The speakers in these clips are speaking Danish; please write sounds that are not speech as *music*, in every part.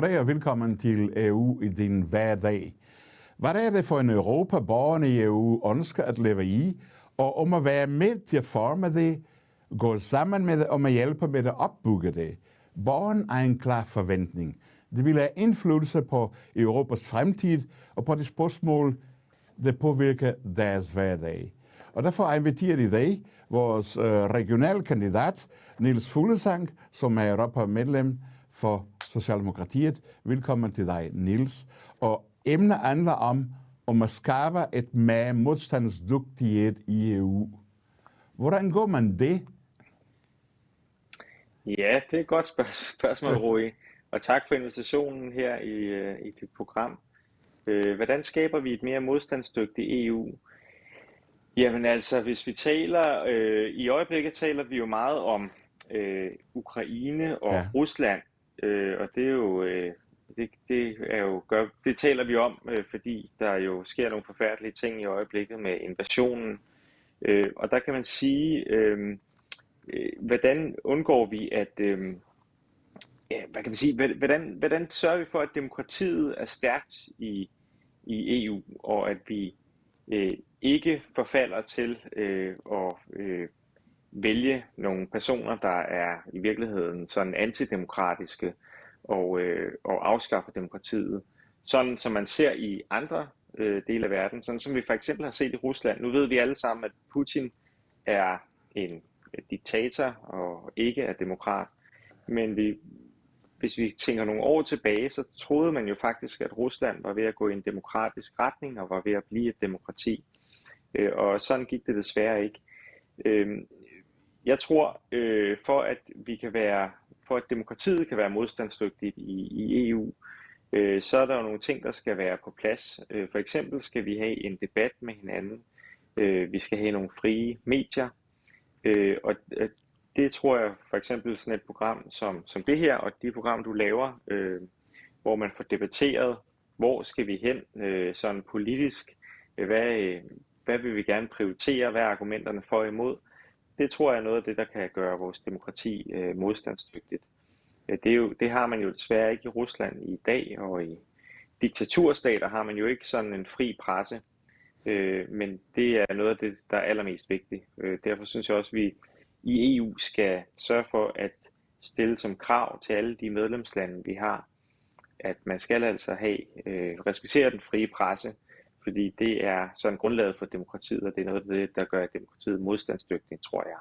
Goddag og velkommen til EU i din hverdag. Hvad er det for en Europa, borgerne i EU ønsker at leve i, og om at være med til at forme det, gå sammen med det og med hjælpe med at opbygge det? Borgeren er en klar forventning. Det vil have indflydelse på Europas fremtid og på de spørgsmål, der påvirker deres hverdag. Og derfor inviterer i dag vores øh, regionale kandidat, Fuglesang, som er Europa-medlem for Socialdemokratiet. Velkommen til dig, Niels. Og emnet handler om, om at skabe et mere modstandsdygtighed i EU. Hvordan går man det? Ja, det er et godt spørgsmål, *laughs* Rui. Og tak for invitationen her i, øh, i dit program. Øh, hvordan skaber vi et mere modstandsdygtigt EU? Jamen altså, hvis vi taler, øh, i øjeblikket taler vi jo meget om øh, Ukraine og ja. Rusland, øh, og det er jo, øh, det, det er jo gør, det taler vi om, øh, fordi der jo sker nogle forfærdelige ting i øjeblikket med invasionen. Øh, og der kan man sige, øh, øh hvordan undgår vi at, øh, ja, hvad kan man sige, hvordan, hvordan sørger vi for, at demokratiet er stærkt i, i EU, og at vi øh, ikke forfalder til øh, at øh, vælge nogle personer, der er i virkeligheden sådan antidemokratiske og, øh, og afskaffer demokratiet. Sådan som man ser i andre øh, dele af verden, sådan som vi for eksempel har set i Rusland. Nu ved vi alle sammen, at Putin er en diktator og ikke er demokrat. Men vi, hvis vi tænker nogle år tilbage, så troede man jo faktisk, at Rusland var ved at gå i en demokratisk retning og var ved at blive et demokrati. Øh, og sådan gik det desværre ikke. Øh, jeg tror, øh, for at vi kan være, for at demokratiet kan være modstandsdygtigt i, i EU, øh, så er der jo nogle ting, der skal være på plads. Øh, for eksempel skal vi have en debat med hinanden. Øh, vi skal have nogle frie medier. Øh, og det tror jeg for eksempel sådan et program som, som det her, og de program, du laver, øh, hvor man får debatteret, hvor skal vi hen øh, sådan politisk, hvad, øh, hvad vil vi gerne prioritere, hvad er argumenterne for og imod, det tror jeg er noget af det, der kan gøre vores demokrati øh, modstandsdygtigt. Øh, det, er jo, det har man jo desværre ikke i Rusland i dag, og i diktaturstater har man jo ikke sådan en fri presse, øh, men det er noget af det, der er allermest vigtigt. Øh, derfor synes jeg også, at vi i EU skal sørge for at stille som krav til alle de medlemslande, vi har, at man skal altså have øh, respektere den frie presse, fordi det er sådan grundlaget for demokratiet, og det er noget af det, der gør demokratiet modstandsdygtigt, tror jeg.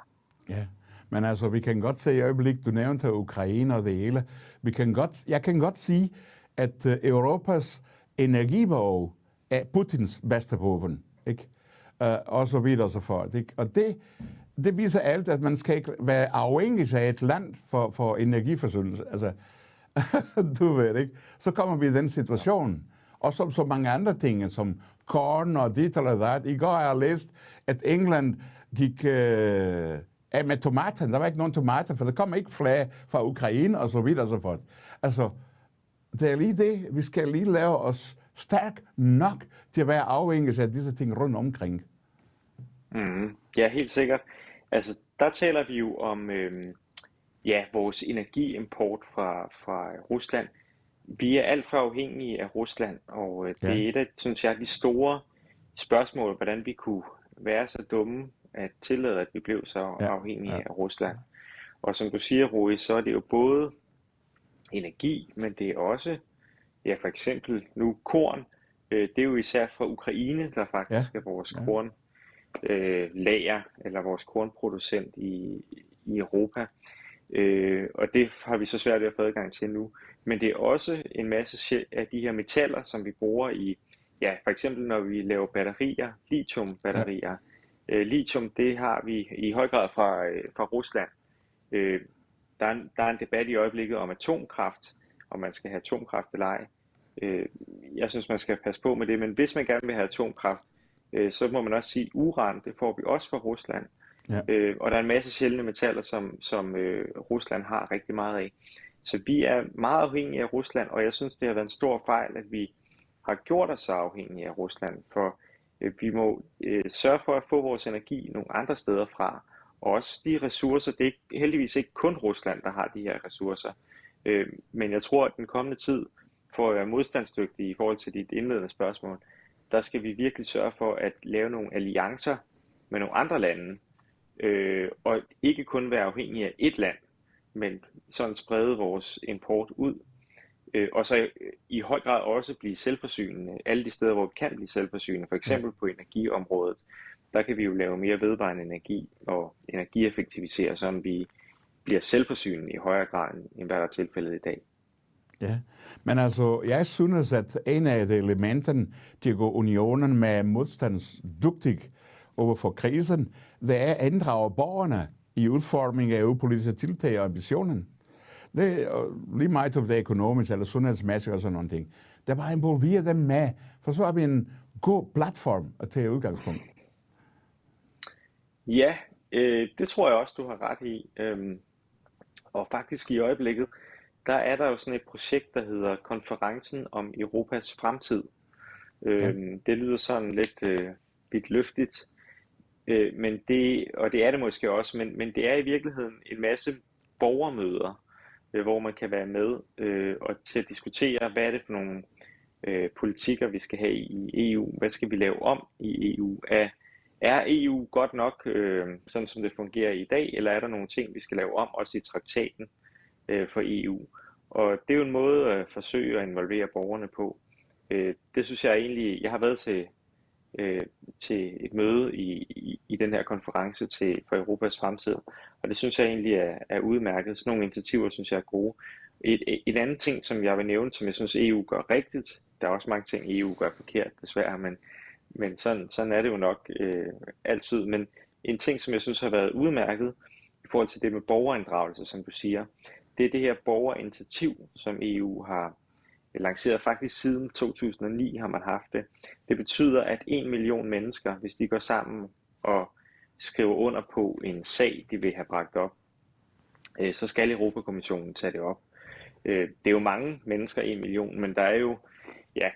Ja, men altså, vi kan godt se i øjeblikket, du nævnte Ukraine og det hele. Vi kan godt, jeg kan godt sige, at øh, Europas energibehov er Putins bedste våben, ikke? Uh, og så videre og så fort. Ikke? Og det, det viser alt, at man skal ikke være afhængig af et land for, for energiforsyning. Altså, *laughs* du ved ikke. Så kommer vi i den situation. Og som så mange andre ting, som korn og dit eller dat. I går har jeg læst, at England gik øh, af med tomater. Der var ikke nogen tomater, for der kom ikke flere fra Ukraine og så videre og så fort. Altså, det er lige det. Vi skal lige lave os stærk nok til at være afhængige af disse ting rundt omkring. Mm, ja, helt sikkert. Altså, der taler vi jo om øh, ja, vores energiimport fra, fra Rusland. Vi er alt for afhængige af Rusland, og øh, det ja. er et af, synes jeg, de store spørgsmål, hvordan vi kunne være så dumme at tillade, at vi blev så ja. afhængige ja. af Rusland. Og som du siger, Rui, så er det jo både energi, men det er også, ja, for eksempel nu korn. Øh, det er jo især fra Ukraine, der faktisk ja. er vores ja. korn øh, lager, eller vores kornproducent i, i Europa. Øh, og det har vi så svært ved at få adgang til nu. Men det er også en masse af de her metaller, som vi bruger i, ja, for eksempel når vi laver batterier, lithiumbatterier. Ja. Øh, lithium, det har vi i høj grad fra, øh, fra Rusland. Øh, der, er en, der er en debat i øjeblikket om atomkraft, om man skal have atomkraft eller ej. Øh, jeg synes, man skal passe på med det, men hvis man gerne vil have atomkraft, øh, så må man også sige, uran, det får vi også fra Rusland. Ja. Øh, og der er en masse sjældne metaller, som, som øh, Rusland har rigtig meget af. Så vi er meget afhængige af Rusland, og jeg synes, det har været en stor fejl, at vi har gjort os så afhængige af Rusland, for øh, vi må øh, sørge for at få vores energi nogle andre steder fra. Og også de ressourcer, det er heldigvis ikke kun Rusland, der har de her ressourcer. Øh, men jeg tror, at den kommende tid, for at være modstandsdygtig i forhold til dit indledende spørgsmål, der skal vi virkelig sørge for at lave nogle alliancer med nogle andre lande, øh, og ikke kun være afhængige af et land, men sådan sprede vores import ud, øh, og så i, i høj grad også blive selvforsynende, alle de steder, hvor vi kan blive selvforsynende, for eksempel på energiområdet, der kan vi jo lave mere vedvarende energi og energieffektivisere, så vi bliver selvforsynende i højere grad, end hvad der er tilfældet i dag. Ja, men altså, jeg synes, at en af de elementerne til at gå unionen med modstandsdygtig over for krisen, det er at inddrage borgerne i udformningen af EU-politiske tiltag og ambitionen. Det er lige meget om det er økonomisk eller sundhedsmæssigt og sådan nogle ting. Det er bare involvere dem med, for så har vi en god platform at tage udgangspunkt. Ja, øh, det tror jeg også, du har ret i. Øhm, og faktisk i øjeblikket, der er der jo sådan et projekt, der hedder Konferencen om Europas fremtid. Ja. Øhm, det lyder sådan lidt, øh, lidt løftigt, øh, men det, og det er det måske også, men, men det er i virkeligheden en masse borgermøder, øh, hvor man kan være med øh, og til at diskutere, hvad er det for nogle øh, politikker, vi skal have i EU, hvad skal vi lave om i EU, er, er EU godt nok, øh, sådan som det fungerer i dag, eller er der nogle ting, vi skal lave om, også i traktaten øh, for EU? Og det er jo en måde at forsøge at involvere borgerne på. Øh, det synes jeg egentlig, jeg har været til, øh, til et møde i, i, i den her konference til, for Europas fremtid, og det synes jeg egentlig er, er udmærket. Sådan nogle initiativer synes jeg er gode. Et, et andet ting, som jeg vil nævne, som jeg synes EU gør rigtigt, der er også mange ting, EU gør forkert, desværre, men, men sådan, sådan er det jo nok øh, altid. Men en ting, som jeg synes har været udmærket i forhold til det med borgerinddragelse, som du siger, det er det her borgerinitiativ, som EU har lanceret. Faktisk siden 2009 har man haft det. Det betyder, at en million mennesker, hvis de går sammen og skriver under på en sag, de vil have bragt op, øh, så skal Europakommissionen tage det op. Øh, det er jo mange mennesker, en million, men der er jo ja,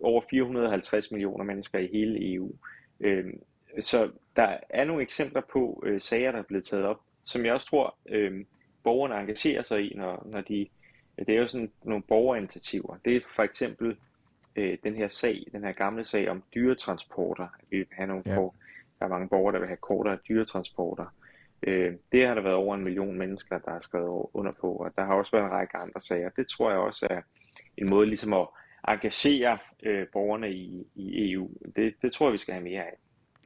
over 450 millioner mennesker i hele EU. Øh, så der er nogle eksempler på øh, sager, der er blevet taget op, som jeg også tror, øh, borgerne engagerer sig i, når, når de, det er jo sådan nogle borgerinitiativer. Det er for eksempel øh, den her sag, den her gamle sag om dyretransporter. Vi vil have nogle ja. der er mange borgere, der vil have kortere dyretransporter. Øh, det har der været over en million mennesker, der har skrevet under på, og der har også været en række andre sager. Det tror jeg også er en måde ligesom at engagere øh, borgerne i, i EU. Det, det tror jeg, vi skal have mere af.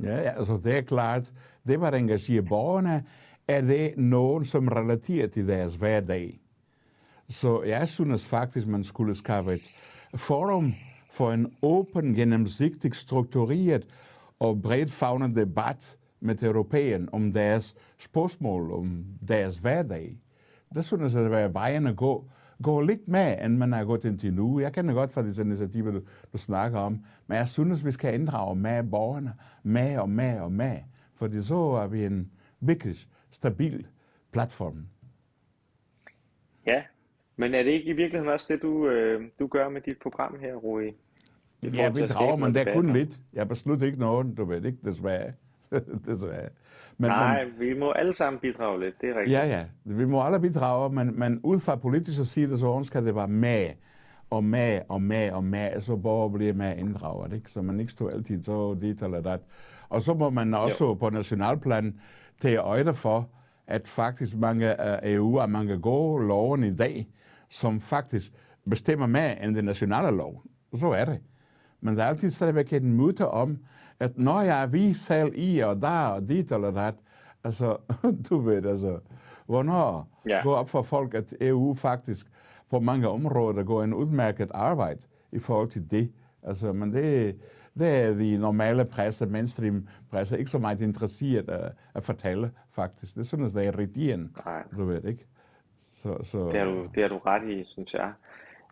Ja, altså det er klart. Det var at engagere borgerne, er det nogen, som relaterer til deres hverdag. Så jeg synes faktisk, man skulle skabe et forum for en åben, gennemsigtig, struktureret og bredt fagnet debat med europæerne om deres spørgsmål, om deres hverdag. Det synes jeg, at være vejen at gå. Gå lidt med, end man har gået indtil nu. Jeg kender godt fra disse initiativer, du, du snakker om, men jeg synes, vi skal inddrage med borgerne, med og med og med, fordi så er vi en virkelig stabil platform. Ja, men er det ikke i virkeligheden også det, du, øh, du gør med dit program her, Rui? Ja, vi drager, men det er kun lidt. Jeg beslutter ikke noget, du ved ikke, desværre. *laughs* desværre. Men, Nej, men, vi må alle sammen bidrage lidt, det er rigtigt. Ja, ja, vi må alle bidrage, men, men ud fra politisk side, så skal det være med, og med, og med, og med, så borger bliver med inddraget, ikke? Så man ikke står altid så dit eller dat. Og så må man også jo. på nationalplan tage øjne for, at faktisk mange EU og mange gode loven i dag, som faktisk bestemmer mere end det nationale lov. Så er det. Men der er altid stadigvæk en myte om, at når jeg er vi selv i og der og dit eller dat, altså, *laughs* du ved, altså, hvornår ja. går op for folk, at EU faktisk på mange områder går en udmærket arbejde i forhold til det. Altså, men det, det er de normale presse, mainstream presse, ikke så meget interesseret at, at fortælle, faktisk. Det synes jeg er irriterende, du ved, ikke? Så, så... Det, har du, det har du ret i, synes jeg.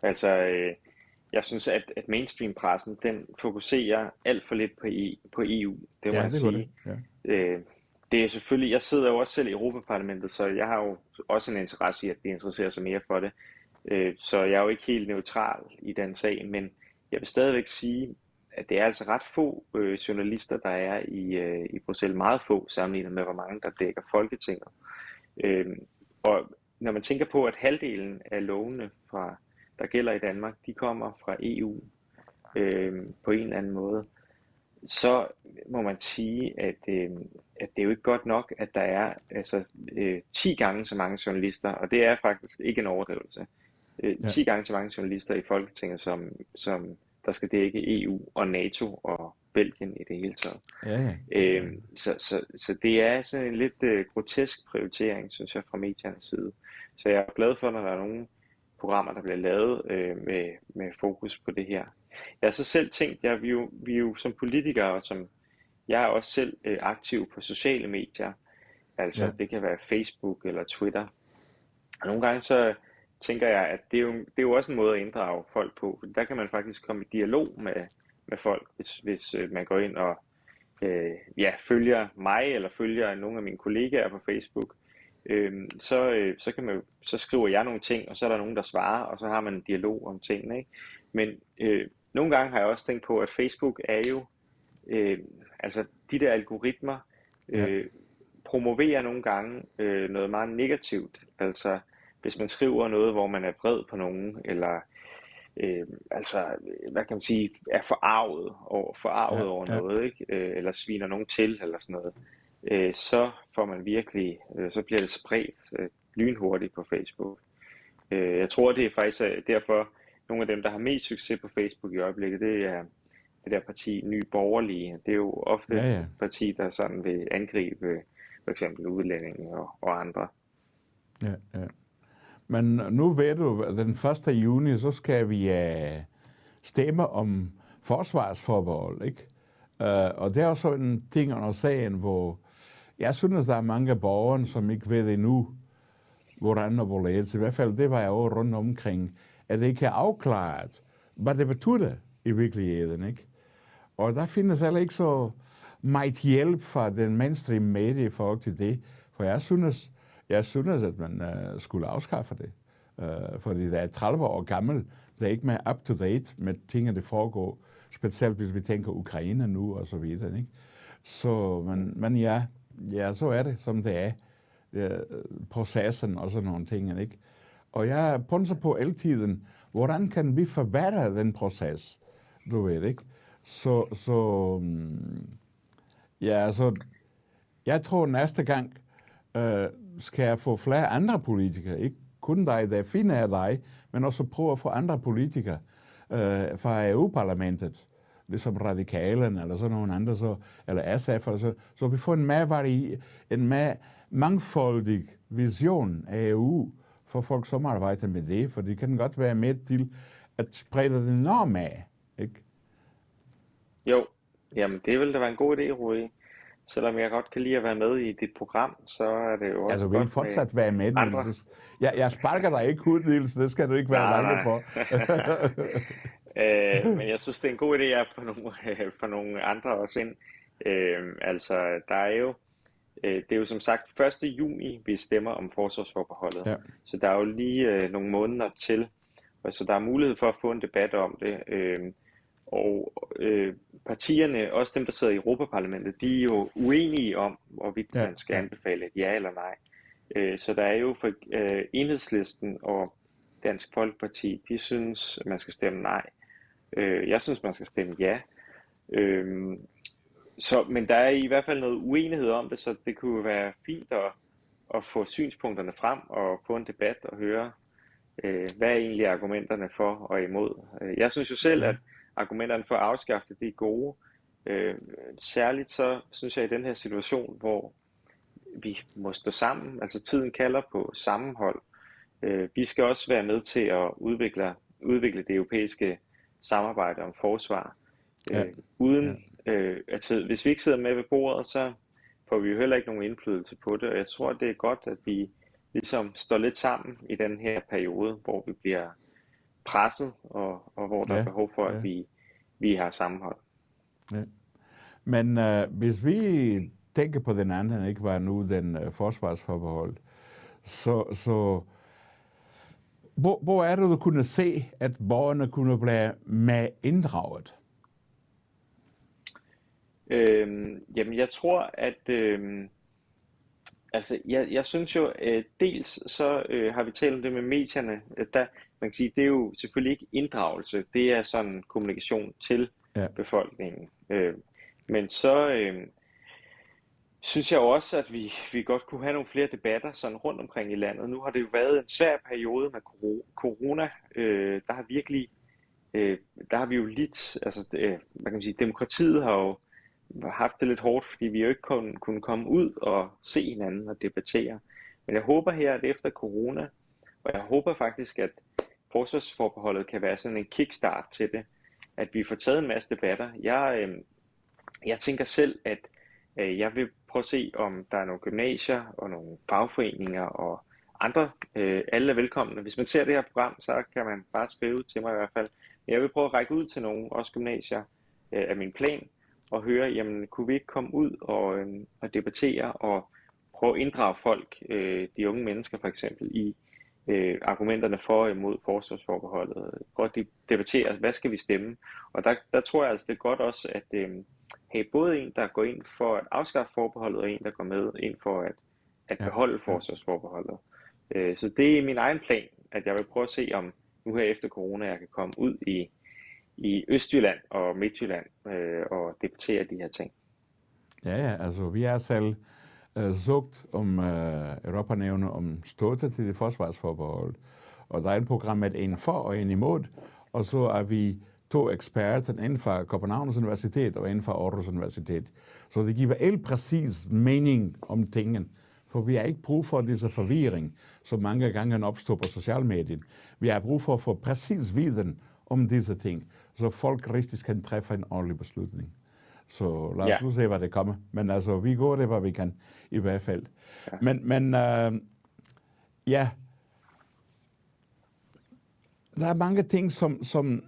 Altså, øh, jeg synes, at, at mainstream-pressen, den fokuserer alt for lidt på, I, på EU, det må ja, jeg det sige. Det. Ja. Øh, det er selvfølgelig, jeg sidder jo også selv i Europaparlamentet, så jeg har jo også en interesse i, at de interesserer sig mere for det. Øh, så jeg er jo ikke helt neutral i den sag, men jeg vil stadigvæk sige, at det er altså ret få øh, journalister, der er i, øh, i Bruxelles. Meget få sammenlignet med, hvor mange der dækker Folketinget. Øh, og når man tænker på, at halvdelen af lovene, fra, der gælder i Danmark, de kommer fra EU øh, på en eller anden måde, så må man sige, at, øh, at det er jo ikke godt nok, at der er altså, øh, 10 gange så mange journalister, og det er faktisk ikke en overdrivelse, øh, ja. 10 gange så mange journalister i Folketinget, som, som der skal dække EU og NATO og Belgien i det hele taget. Ja, ja. Øhm, så, så, så det er sådan en lidt øh, grotesk prioritering, synes jeg, fra mediernes side. Så jeg er glad for, når der er nogle programmer, der bliver lavet øh, med, med fokus på det her. Jeg har så selv tænkt, ja, vi, jo, vi jo som politikere, og som jeg er også selv øh, aktiv på sociale medier. Altså ja. det kan være Facebook eller Twitter. Og nogle gange så tænker jeg, at det er, jo, det er jo også en måde at inddrage folk på. For der kan man faktisk komme i dialog med, med folk, hvis, hvis øh, man går ind og øh, ja, følger mig eller følger nogle af mine kollegaer på Facebook. Øh, så, øh, så, kan man, så skriver jeg nogle ting, og så er der nogen, der svarer, og så har man en dialog om tingene. Ikke? Men øh, nogle gange har jeg også tænkt på, at Facebook er jo, øh, altså de der algoritmer, øh, ja. promoverer nogle gange øh, noget meget negativt. Altså hvis man skriver noget, hvor man er vred på nogen, eller øh, altså, hvad kan man sige, er forarvet over, forarvet ja, over ja. noget, ikke? Øh, eller sviner nogen til, eller sådan noget, øh, så får man virkelig, øh, så bliver det spredt øh, lynhurtigt på Facebook. Øh, jeg tror, det er faktisk derfor, nogle af dem, der har mest succes på Facebook i øjeblikket, det er det der parti Ny Borgerlige. Det er jo ofte ja, ja. parti, der sådan vil angribe for eksempel udlændinge og, og andre. Ja, ja. Men nu ved du, at den 1. juni, så skal vi uh, stemme om forsvarsforbehold, ikke? Uh, og det er også en ting under sagen, hvor jeg synes, der er mange borgere, som ikke ved endnu, hvordan og hvorledes. I hvert fald, det var jeg over rundt omkring, at det ikke er afklaret, hvad det betyder i virkeligheden, ikke? Og der findes heller ikke så meget hjælp fra den mainstream medie i forhold til det, for jeg synes, jeg synes, at man uh, skulle afskaffe det. Uh, fordi det er 30 år gammel. Det er ikke mere up-to-date med tingene, der foregår. Specielt hvis vi tænker Ukraine nu og så videre. Ikke? Så, men, men ja, ja, så er det, som det er. Ja, processen og sådan nogle ting. Ikke? Og jeg punser på tiden, hvordan kan vi forbedre den proces? Du ved, ikke? Så, så mm, ja, så jeg tror næste gang, øh, skal jeg få flere andre politikere, ikke kun dig, der finder af dig, men også prøve at få andre politikere øh, fra EU-parlamentet, ligesom radikalen eller sådan nogle andre, så, eller SF, eller så, så vi får en mere, vari, en mere mangfoldig vision af EU for folk, som arbejder med det, for det kan godt være med til at sprede det norm af, ikke? Jo, jamen det vil da være en god idé, Rui selvom jeg godt kan lide at være med i dit program, så er det jo også Altså, du vil fortsat være med, Niels. Jeg, jeg sparker dig ikke ud, Niels. Det skal du ikke være bange for. *laughs* øh, men jeg synes, det er en god idé at få nogle, for nogle andre også ind. Øh, altså, der er jo, øh, det er jo som sagt 1. juni, vi stemmer om forsvarsforbeholdet. Ja. Så der er jo lige øh, nogle måneder til, og så der er mulighed for at få en debat om det. Øh, og øh, partierne, også dem, der sidder i Europaparlamentet, de er jo uenige om, hvorvidt ja. man skal anbefale et ja eller nej. Øh, så der er jo for øh, enhedslisten og Dansk Folkeparti, de synes, at man skal stemme nej. Øh, jeg synes, man skal stemme ja. Øh, så, men der er i hvert fald noget uenighed om det, så det kunne være fint at, at få synspunkterne frem og få en debat og høre, øh, hvad er egentlig argumenterne for og imod. Øh, jeg synes jo selv, at argumenterne for at afskaffe det, det er gode. Øh, særligt så synes jeg i den her situation, hvor vi må stå sammen, altså tiden kalder på sammenhold. Øh, vi skal også være med til at udvikle, udvikle det europæiske samarbejde om forsvar. Øh, ja. Uden, øh, altså, hvis vi ikke sidder med ved bordet, så får vi jo heller ikke nogen indflydelse på det, og jeg tror, det er godt, at vi ligesom står lidt sammen i den her periode, hvor vi bliver presset, og, og hvor der ja, er behov for, ja. at vi, vi har sammenhold. Ja. Men uh, hvis vi tænker på den anden, ikke var nu den uh, forsvarsforbehold, så, så hvor, hvor er det, du kunne se, at borgerne kunne blive med inddraget? Øhm, jamen, jeg tror, at øhm, Altså, jeg, jeg synes jo, øh, dels så øh, har vi talt om det med medierne, øh, der, man kan sige, det er jo selvfølgelig ikke inddragelse, det er sådan kommunikation til ja. befolkningen. Øh, men så øh, synes jeg også, at vi, vi godt kunne have nogle flere debatter sådan rundt omkring i landet. Nu har det jo været en svær periode med corona. Øh, der har virkelig, øh, der har vi jo lidt, altså, øh, hvad kan man sige, demokratiet har jo haft det lidt hårdt, fordi vi jo ikke kunne, kunne komme ud og se hinanden og debattere. Men jeg håber her, at efter corona, og jeg håber faktisk, at forsvarsforbeholdet kan være sådan en kickstart til det, at vi får taget en masse debatter. Jeg, øh, jeg tænker selv, at øh, jeg vil prøve at se, om der er nogle gymnasier og nogle fagforeninger og andre. Øh, alle er velkomne. Hvis man ser det her program, så kan man bare skrive til mig i hvert fald. Men jeg vil prøve at række ud til nogle, også gymnasier, øh, af min plan, og høre, jamen kunne vi ikke komme ud og, øh, og debattere og prøve at inddrage folk, øh, de unge mennesker for eksempel, i øh, argumenterne for og imod forsvarsforbeholdet. Prøve at debattere, hvad skal vi stemme? Og der, der tror jeg altså, det er godt også at øh, have både en, der går ind for at afskaffe forbeholdet, og en, der går med ind for at, at beholde forsvarsforbeholdet. Øh, så det er min egen plan, at jeg vil prøve at se, om nu her efter corona, jeg kan komme ud i i Østjylland og Midtjylland øh, og debattere de her ting. Ja, ja, altså vi har selv øh, sugt om øh, Europanævne, om støtte til det forsvarsforbehold, og der er en program med en for og en imod, og så er vi to eksperter inden for Københavns Universitet og inden for Aarhus Universitet. Så det giver helt præcis mening om tingene. For vi har ikke brug for disse forvirring, som mange gange opstår på social medier. Vi har brug for at få præcis viden om disse ting så folk rigtig kan træffe en ordentlig beslutning. Så lad os ja. nu se, hvad det kommer. Men altså, vi går det, hvad vi kan, i hvert fald. Ja. Men, men uh, ja, der er mange ting, som, som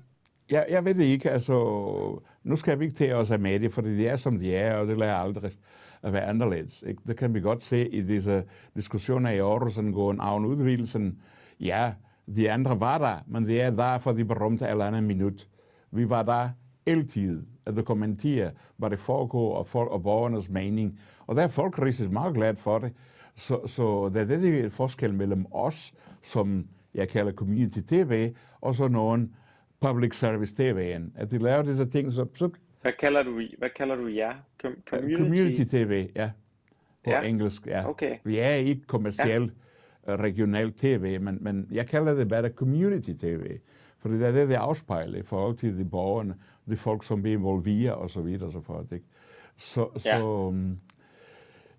jeg, jeg ved det ikke, altså, nu skal vi ikke tage os af med det, for det er, som de er, og det lader aldrig at være anderledes. Ikke? Det kan vi godt se i disse diskussioner i Aarhus angående Avn udvidelsen. Ja, de andre var der, men det er der for de berømte eller andet minut. Vi var der altid at dokumentere, hvad det foregår, og, folk, og borgernes mening. Og der er folk rigtig meget glade for det. Så, så det er det, der er forskel mellem os, som jeg kalder community TV, og så nogen public service TV'en. At de laver disse ting, så... så hvad kalder du, hvad kalder du jer? Com- community? community TV, ja. På ja. engelsk, ja. Okay. Vi er ikke kommersielt ja. Regional TV, men, men jeg kalder det bare community TV. For det er det, det afspejler i forhold til de borgerne, de folk, som bliver involveret og så videre og så fort. Ikke? Så, ja. så, um,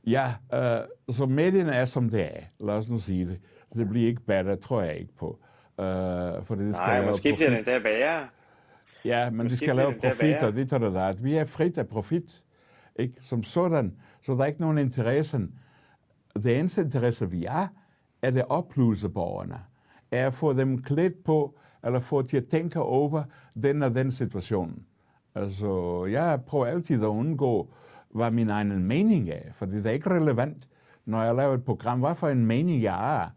ja, uh, så medierne er, som det er. Lad os nu sige det. Det bliver ikke bedre, tror jeg ikke på. Uh, for det skal Nej, lave måske profit. bliver det endda værre. Ja, men måske de skal lave profit, og det tager det Vi er frit af profit, ikke? som sådan. Så der er ikke nogen interesse. Det eneste interesse, vi er, er det oplyse borgerne. Er at få dem klædt på, eller få til at tænke over den og den situation. Altså, jeg prøver altid at undgå, hvad min egen mening er, for det er ikke relevant, når jeg laver et program, hvad for en mening jeg er.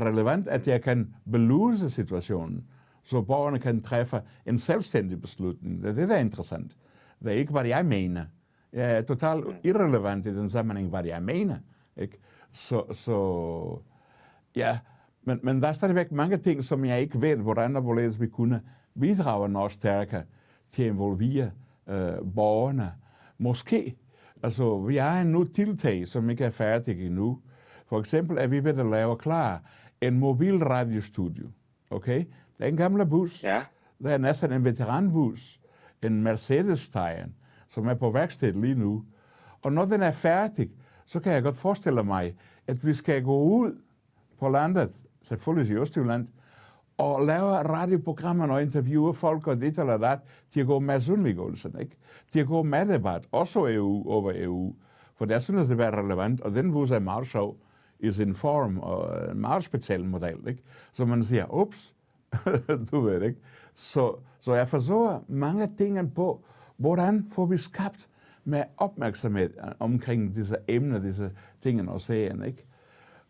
Relevant, at jeg kan beluse situationen, så borgerne kan træffe en selvstændig beslutning. Det er det, der er interessant. Det er ikke, hvad jeg mener. Jeg er totalt irrelevant i den sammenhæng, hvad jeg mener. Ikke? Så, så ja, men, men der er stadigvæk mange ting, som jeg ikke ved, hvordan og hvorledes vi kunne bidrage noget stærkere til at involvere øh, borgerne. Måske, altså vi har en nu tiltag, som ikke er færdige endnu. For eksempel er vi ved at lave klar en mobil radiostudio. Okay? Det er en gammel bus. Ja. Det er næsten en veteranbus. En mercedes som er på værksted lige nu. Og når den er færdig, så kan jeg godt forestille mig, at vi skal gå ud på landet selvfølgelig i Østjylland, og laver radioprogrammer og interviewer folk og dit eller dat, de går med sundliggåelsen, ikke? De går med debat, også EU over EU. For der synes det er relevant, og den bus er meget sjov i sin form, og en meget speciel model, ikke? Så man siger, ups, *laughs* du ved ikke. Så, så jeg forsøger mange ting på, hvordan får vi skabt med opmærksomhed omkring disse emner, disse ting og serien, ikke?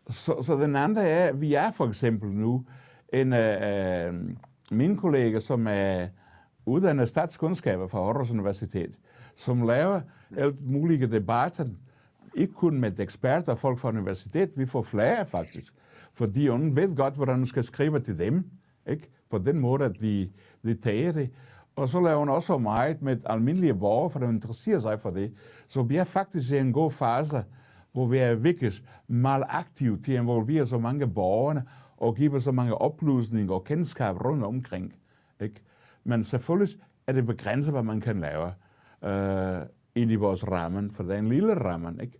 Så, så den andre er, at vi er for eksempel nu en af øh, øh mine kolleger, som er uddannet statskundskaber fra Aarhus Universitet, som laver alt mulige debatter Ikke kun med eksperter og folk fra universitet, vi får flere faktisk. For de ved godt, hvordan man skal skrive til dem. Ikke? På den måde, at de, de tager det. Og så laver hun også meget med almindelige borgere, for de interesserer sig for det. Så vi er faktisk i en god fase, hvor vi er virkelig meget aktive til at involvere så mange borgerne og give så mange oplysninger og kendskab rundt omkring. Ikke? Men selvfølgelig er det begrænset, hvad man kan lave øh, ind i vores rammen, for det er en lille rammen. Ikke?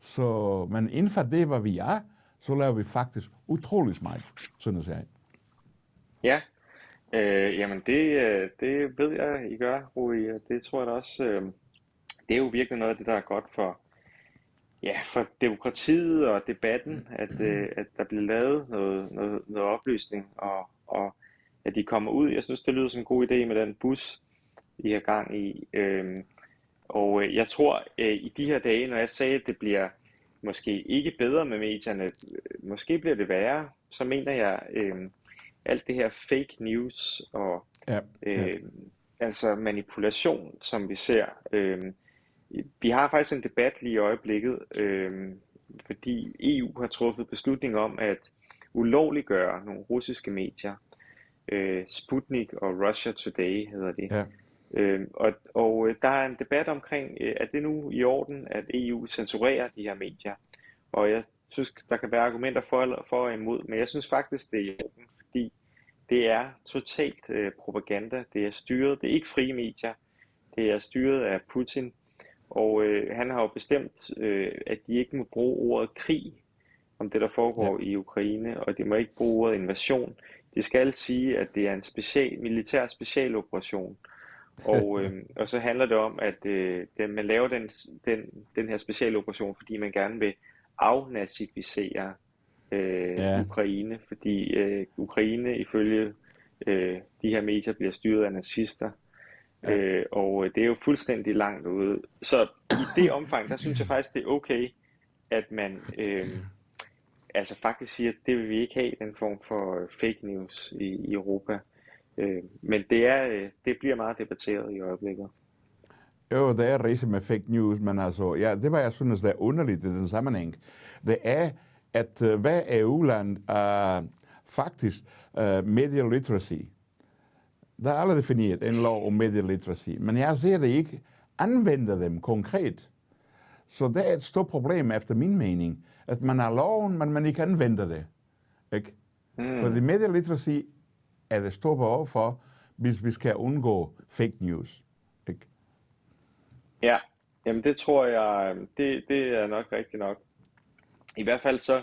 Så, men inden for det, hvad vi er, så laver vi faktisk utrolig meget, synes jeg. Ja, øh, jamen det, øh, det ved jeg, I gør, Rui. Det tror jeg da også, øh, det er jo virkelig noget af det, der er godt for, ja, for demokratiet og debatten, at, øh, at der bliver lavet noget, noget, noget oplysning, og, og at de kommer ud. Jeg synes, det lyder som en god idé med den bus, I har gang i. Øh, og øh, jeg tror, øh, i de her dage, når jeg sagde, at det bliver måske ikke bedre med medierne, øh, måske bliver det værre, så mener jeg, øh, alt det her fake news og ja, ja. Øh, altså manipulation, som vi ser. Øh, vi har faktisk en debat lige i øjeblikket, øh, fordi EU har truffet beslutning om at ulovliggøre nogle russiske medier. Øh, Sputnik og Russia Today hedder det. Ja. Øh, og, og der er en debat omkring, øh, er det nu i orden, at EU censurerer de her medier? Og jeg synes, der kan være argumenter for, for og imod, men jeg synes faktisk, det er i orden, fordi det er totalt øh, propaganda. Det er styret, det er ikke frie medier, det er styret af Putin, og øh, han har jo bestemt, øh, at de ikke må bruge ordet krig om det, der foregår ja. i Ukraine, og de må ikke bruge ordet invasion. Det skal sige, at det er en special, militær specialoperation. *laughs* Og, øh, og så handler det om, at øh, man laver den, den, den her specialoperation, fordi man gerne vil afnazificere øh, ja. Ukraine, fordi øh, Ukraine ifølge øh, de her medier bliver styret af nazister. Ja. Øh, og det er jo fuldstændig langt ude. Så i det omfang, der synes jeg faktisk, det er okay, at man øh, altså faktisk siger, at det vil vi ikke have, den form for fake news i, i Europa. Øh, men det, er, øh, det bliver meget debatteret i øjeblikket. Jo, det er rigtigt med fake news, men altså, ja, det var jeg synes, det er underligt i den sammenhæng. Det er, at hver EU-land er faktisk uh, media literacy. Der er alle defineret en lov om media literacy, men jeg ser det ikke anvender dem konkret. Så det er et stort problem efter min mening, at man har loven, men man ikke anvender det. Ikke? Mm. For det media literacy er det store behov for, hvis vi skal undgå fake news. Ikke? Ja, jamen det tror jeg, det, det er nok rigtigt nok. I hvert fald så,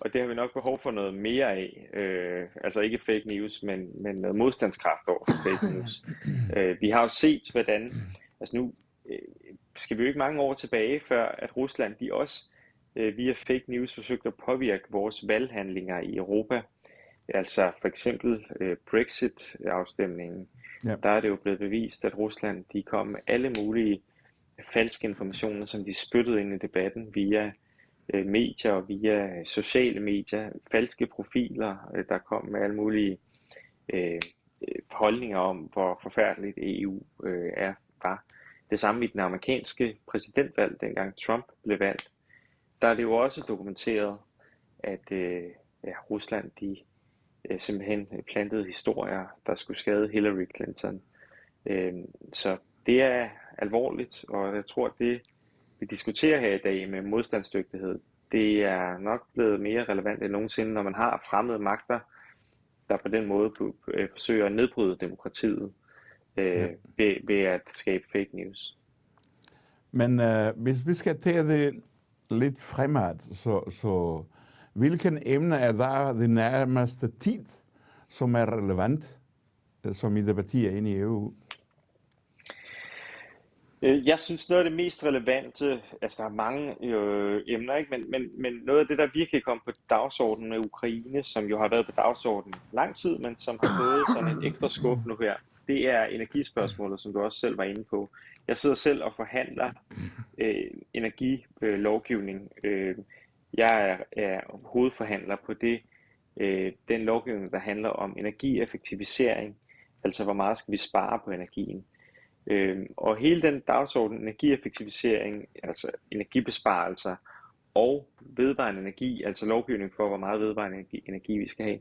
og det har vi nok behov for noget mere af, øh, altså ikke fake news, men, men noget modstandskraft over fake news. *clears throat* øh, vi har jo set, hvordan, altså nu øh, skal vi jo ikke mange år tilbage, før at Rusland, de også øh, via fake news forsøgte at påvirke vores valghandlinger i Europa. Altså for eksempel øh, Brexit-afstemningen. Ja. Der er det jo blevet bevist, at Rusland de kom med alle mulige falske informationer, som de spyttede ind i debatten via øh, medier og via øh, sociale medier, falske profiler, øh, der kom med alle mulige øh, øh holdninger om, hvor forfærdeligt EU øh, er, var. Det samme i den amerikanske præsidentvalg, dengang Trump blev valgt. Der er det jo også dokumenteret, at øh, ja, Rusland de øh, simpelthen plantede historier, der skulle skade Hillary Clinton. Øh, så det er alvorligt, og jeg tror, at det vi diskuterer her i dag med modstandsdygtighed, det er nok blevet mere relevant end nogensinde, når man har fremmede magter, der på den måde øh, forsøger at nedbryde demokratiet øh, ja. ved, ved at skabe fake news. Men øh, hvis vi skal tage det lidt fremad, så, så hvilken emne er der det nærmeste tid, som er relevant, øh, som I debatterer inde i EU? Øh, jeg synes noget af det mest relevante, altså der er mange øh, emner, ikke? Men, men, men noget af det, der virkelig kom på dagsordenen med Ukraine, som jo har været på dagsordenen lang tid, men som har fået sådan en ekstra skub nu her, det er energispørgsmålet, som du også selv var inde på. Jeg sidder selv og forhandler øh, energilovgivning. Øh, jeg er, er hovedforhandler på det, øh, den lovgivning, der handler om energieffektivisering, altså hvor meget skal vi spare på energien. Øh, og hele den dagsorden, energieffektivisering, altså energibesparelser og vedvarende energi, altså lovgivning for, hvor meget vedvarende energi, energi vi skal have,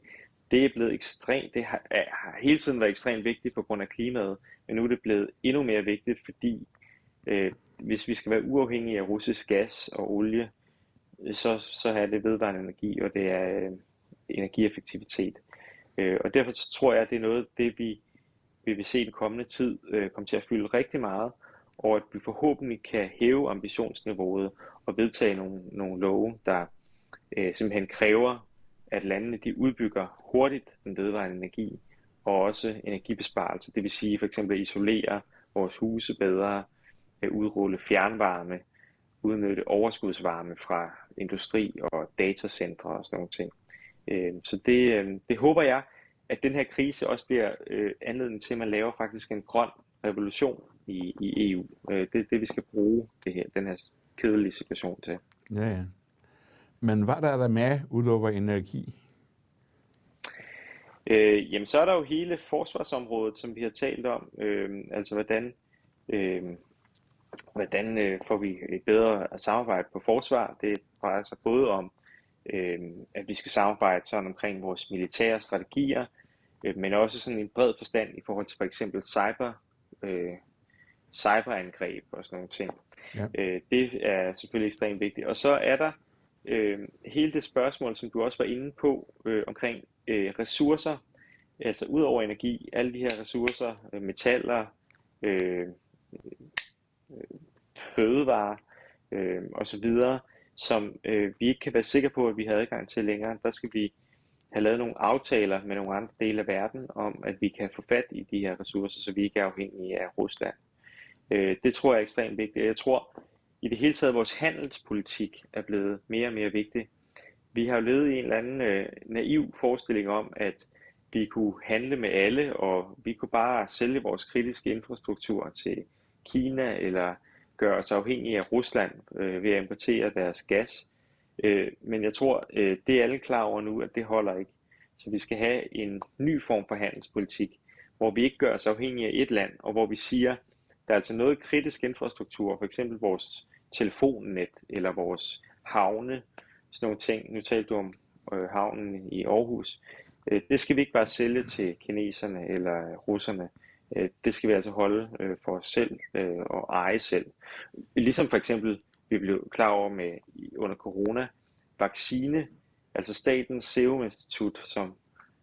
det er blevet ekstremt, det har, har hele tiden været ekstremt vigtigt på grund af klimaet, men nu er det blevet endnu mere vigtigt, fordi øh, hvis vi skal være uafhængige af russisk gas og olie, så, så er det vedvarende energi, og det er øh, energieffektivitet. Øh, og derfor tror jeg, at det er noget, det vi, vi vil se i den kommende tid øh, komme til at fylde rigtig meget, og at vi forhåbentlig kan hæve ambitionsniveauet og vedtage nogle, nogle love, der øh, simpelthen kræver, at landene de udbygger hurtigt den vedvarende energi, og også energibesparelse. Det vil sige for eksempel at isolere vores huse bedre, at udrulle fjernvarme, udnytte overskudsvarme fra industri og datacentre og sådan nogle ting. Øh, så det, øh, det håber jeg, at den her krise også bliver øh, anledning til, at man laver faktisk en grøn revolution i, i EU. Det er det, vi skal bruge det her, den her kedelige situation til. Ja, ja. Men hvad der er der med udover energi? Øh, jamen, så er der jo hele forsvarsområdet, som vi har talt om. Øh, altså, hvordan, øh, hvordan øh, får vi et bedre samarbejde på forsvar? Det drejer sig både om, øh, at vi skal samarbejde sådan omkring vores militære strategier, øh, men også sådan en bred forstand i forhold til for eksempel cyber, øh, cyberangreb og sådan nogle ting. Ja. Øh, det er selvfølgelig ekstremt vigtigt. Og så er der øh, hele det spørgsmål, som du også var inde på, øh, omkring øh, ressourcer, altså ud over energi, alle de her ressourcer, øh, metaller, øh, øh, fødevarer øh, osv., som øh, vi ikke kan være sikre på, at vi har adgang til længere. Der skal vi have lavet nogle aftaler med nogle andre dele af verden om, at vi kan få fat i de her ressourcer, så vi ikke er afhængige af Rusland. Øh, det tror jeg er ekstremt vigtigt. Jeg tror i det hele taget, at vores handelspolitik er blevet mere og mere vigtig. Vi har jo levet i en eller anden øh, naiv forestilling om, at vi kunne handle med alle, og vi kunne bare sælge vores kritiske infrastruktur til Kina, eller gøre os afhængige af Rusland øh, ved at importere deres gas. Øh, men jeg tror, øh, det er alle klar over nu, at det holder ikke. Så vi skal have en ny form for handelspolitik, hvor vi ikke gør os afhængige af et land, og hvor vi siger, der er altså noget kritisk infrastruktur, for eksempel vores telefonnet eller vores havne, sådan nogle ting. Nu talte du om øh, havnen i Aarhus. Øh, det skal vi ikke bare sælge til kineserne eller russerne. Øh, det skal vi altså holde øh, for os selv øh, og eje selv. Ligesom for eksempel, vi blev klar over med under corona, vaccine, altså Statens Serum Institut, som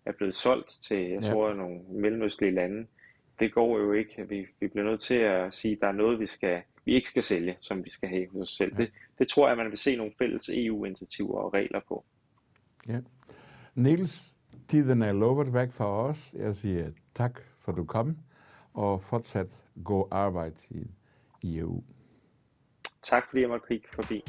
er blevet solgt til, jeg ja. tror, nogle mellemøstlige lande. Det går jo ikke. Vi, vi bliver nødt til at sige, at der er noget, vi skal vi ikke skal sælge, som vi skal have hos os selv. Ja. Det, det tror jeg, man vil se nogle fælles EU-initiativer og regler på. Ja. Niels, tiden er lovet væk for os. Jeg siger tak for, du kom, og fortsat god arbejde i, i EU. Tak fordi jeg måtte kigge forbi.